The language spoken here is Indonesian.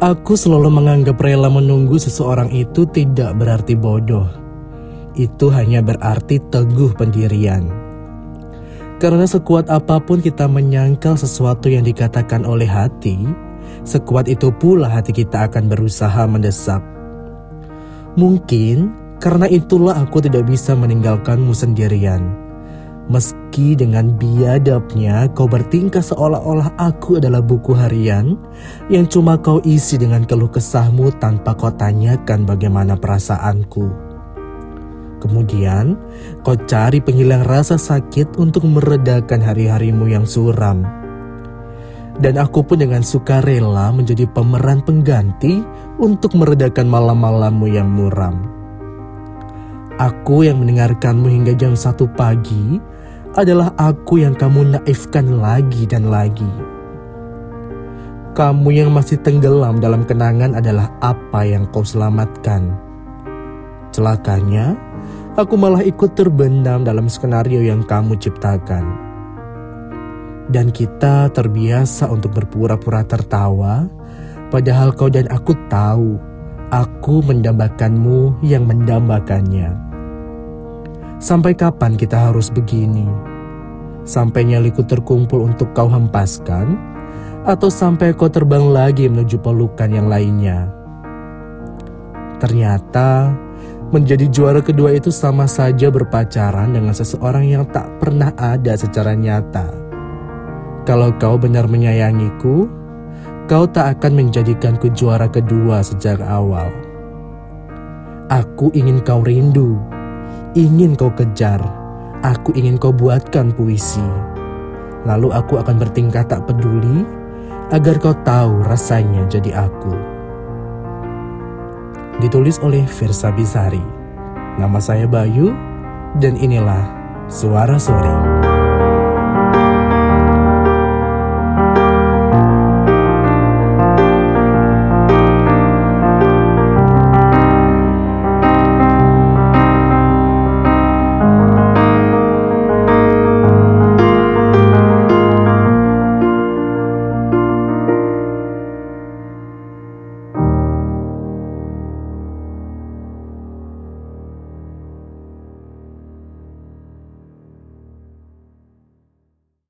Aku selalu menganggap rela menunggu seseorang itu tidak berarti bodoh. Itu hanya berarti teguh pendirian. Karena sekuat apa pun kita menyangkal sesuatu yang dikatakan oleh hati, sekuat itu pula hati kita akan berusaha mendesak. Mungkin karena itulah aku tidak bisa meninggalkanmu sendirian Meski dengan biadabnya kau bertingkah seolah-olah aku adalah buku harian yang cuma kau isi dengan keluh kesahmu tanpa kau tanyakan bagaimana perasaanku. Kemudian kau cari penghilang rasa sakit untuk meredakan hari-harimu yang suram. Dan aku pun dengan suka rela menjadi pemeran pengganti untuk meredakan malam-malammu yang muram. Aku yang mendengarkanmu hingga jam satu pagi adalah aku yang kamu naifkan lagi dan lagi. Kamu yang masih tenggelam dalam kenangan adalah apa yang kau selamatkan. Celakanya, aku malah ikut terbenam dalam skenario yang kamu ciptakan. Dan kita terbiasa untuk berpura-pura tertawa, padahal kau dan aku tahu aku mendambakanmu yang mendambakannya. Sampai kapan kita harus begini? Sampai nyaliku terkumpul untuk kau hempaskan? Atau sampai kau terbang lagi menuju pelukan yang lainnya? Ternyata menjadi juara kedua itu sama saja berpacaran dengan seseorang yang tak pernah ada secara nyata. Kalau kau benar menyayangiku, kau tak akan menjadikanku juara kedua sejak awal. Aku ingin kau rindu ingin kau kejar, aku ingin kau buatkan puisi. Lalu aku akan bertingkah tak peduli, agar kau tahu rasanya jadi aku. Ditulis oleh Versa Bisari. Nama saya Bayu, dan inilah Suara Sore.